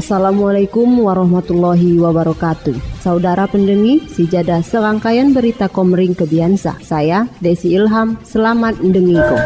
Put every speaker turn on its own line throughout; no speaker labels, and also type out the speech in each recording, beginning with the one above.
Assalamualaikum warahmatullahi wabarakatuh. Saudara pendengi, sijada serangkaian berita Komering Kebiansa. Saya Desi Ilham, selamat mendengiko.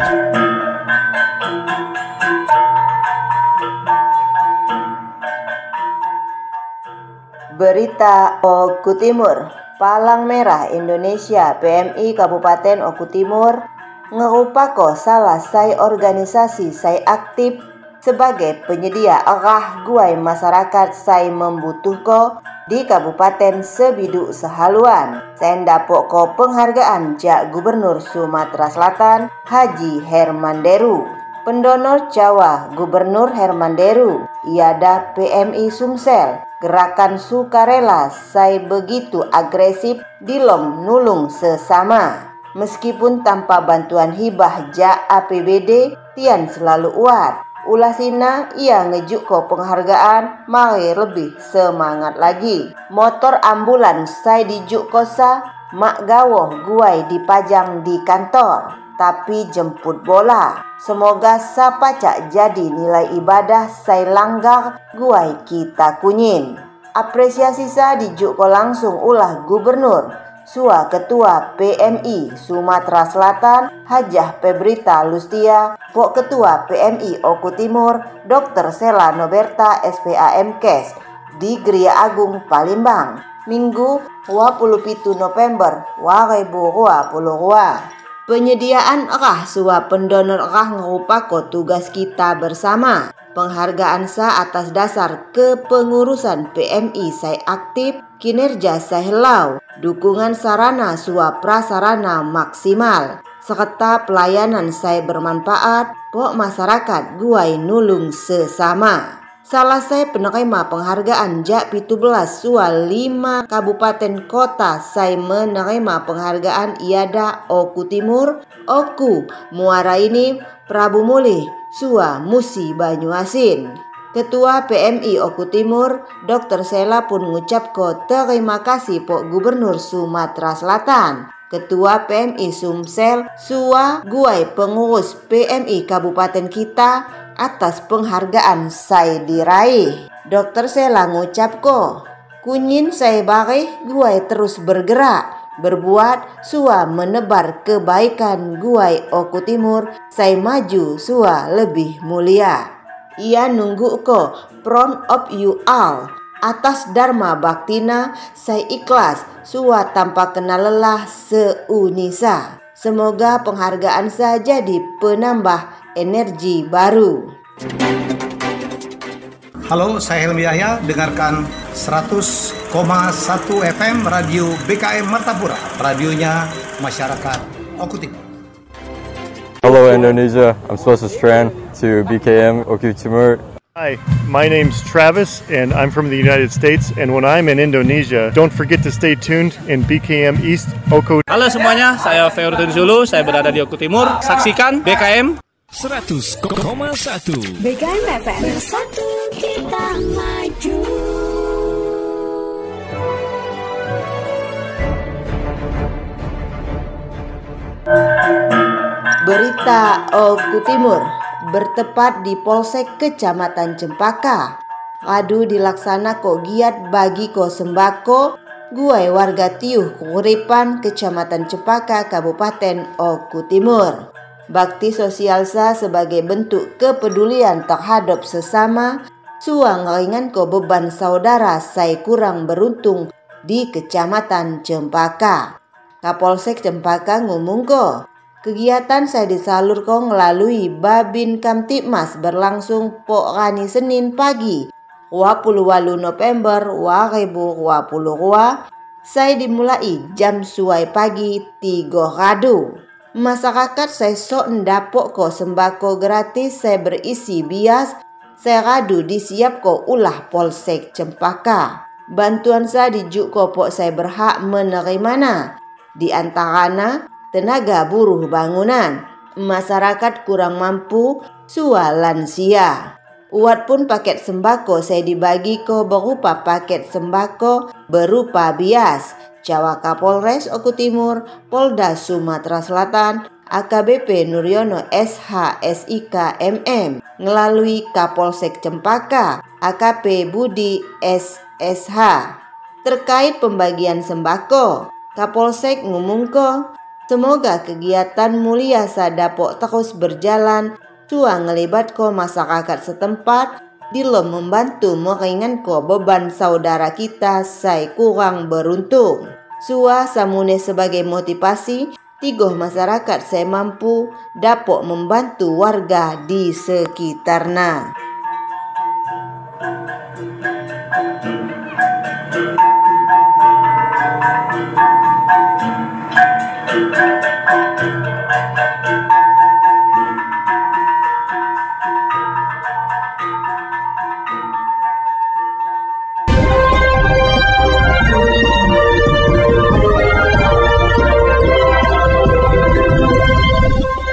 Berita Oku Timur Palang Merah Indonesia PMI Kabupaten Oku Timur ngerupako salah sai organisasi sai aktif sebagai penyedia arah guai masyarakat saya membutuhkan di Kabupaten Sebidu Sehaluan. Saya dapok ko penghargaan Jak Gubernur Sumatera Selatan Haji Herman Deru. Pendonor Jawa Gubernur Herman Deru, iada PMI Sumsel, gerakan sukarela saya begitu agresif dilom nulung sesama. Meskipun tanpa bantuan hibah ja APBD, Tian selalu uat. Ulah sina ia ngejuk ko penghargaan mari lebih semangat lagi. Motor ambulan saya dijuk kosa mak gawoh guai dipajang di kantor tapi jemput bola. Semoga sapacak jadi nilai ibadah saya langgar guai kita kunyin. Apresiasi sa dijuk ko langsung ulah gubernur Sua Ketua PMI Sumatera Selatan Hajah Pebrita Lustia, Pok Ketua PMI Oku Timur Dr. Sela Noberta SPAM Kes di Geria Agung Palembang Minggu 27 November 2022. Penyediaan erah suap pendonor erah ngerupako tugas kita bersama. Penghargaan sa atas dasar kepengurusan PMI saya aktif, kinerja saya dukungan sarana suap prasarana maksimal, serta pelayanan saya bermanfaat, pok masyarakat guai nulung sesama. Salah saya penerima penghargaan Jak 17 Sual 5 Kabupaten Kota saya menerima penghargaan Iada Oku Timur, Oku Muara ini Prabu Mulih, Sua Musi Banyuasin. Ketua PMI Oku Timur, Dr. Sela pun mengucapkan terima kasih Pok Gubernur Sumatera Selatan. Ketua PMI Sumsel, Sua Guai pengurus PMI Kabupaten kita atas penghargaan saya diraih. Dokter Sela ngucap ko, kunyin saya bareh guai terus bergerak, berbuat sua menebar kebaikan guai Oku Timur, saya maju sua lebih mulia. Ia nunggu ko, proud of you all. Atas Dharma Baktina, saya ikhlas, sua tanpa kenal lelah seunisa. Semoga penghargaan saja di penambah energi baru.
Halo, saya Helmi Yahya. Dengarkan 100,1 FM Radio BKM Martapura. Radionya masyarakat Oku Timur.
Hello Indonesia, I'm Swasa Strand to BKM Oku Timur.
Hi, my name's Travis, and I'm from the United States. And when I'm in Indonesia, don't forget to stay tuned in BKM East Oko.
Halo semuanya, saya Feurudin Zulu, saya berada di Oku Timur. Saksikan BKM
100,1
BKM FM Bersatu kita maju
Berita Oku Timur bertepat di Polsek Kecamatan Cempaka. Adu dilaksana kok giat bagi ko sembako guai warga Tiuh Kuripan Kecamatan Cempaka Kabupaten Oku Timur. Bakti sosial sa sebagai bentuk kepedulian terhadap sesama suang ringan ko beban saudara saya kurang beruntung di Kecamatan Cempaka. Kapolsek Cempaka ngomong ko, Kegiatan saya disalur kong melalui Babin Kamtipmas berlangsung po rani Senin pagi 28 November 2022 Saya dimulai jam suai pagi tigo radu. Masyarakat saya sok ndapok ko sembako gratis saya berisi bias saya radu disiap ko ulah polsek cempaka. Bantuan saya dijuk ko pok saya berhak menerimana. Di antaranya tenaga buruh bangunan, masyarakat kurang mampu, sua lansia. Uat pun paket sembako saya dibagi ko berupa paket sembako berupa bias, Jawa Kapolres Oku Timur, Polda Sumatera Selatan, AKBP Nuryono SH SIK MM melalui Kapolsek Cempaka, AKP Budi SSH. Terkait pembagian sembako, Kapolsek ngumumko, semoga kegiatan mulia sadapok terus berjalan, tua ngelibat ko masyarakat setempat, Dilo membantu meringankan beban saudara kita saya kurang beruntung. Sua samune sebagai motivasi, tigoh masyarakat saya mampu dapat membantu warga di sekitarnya.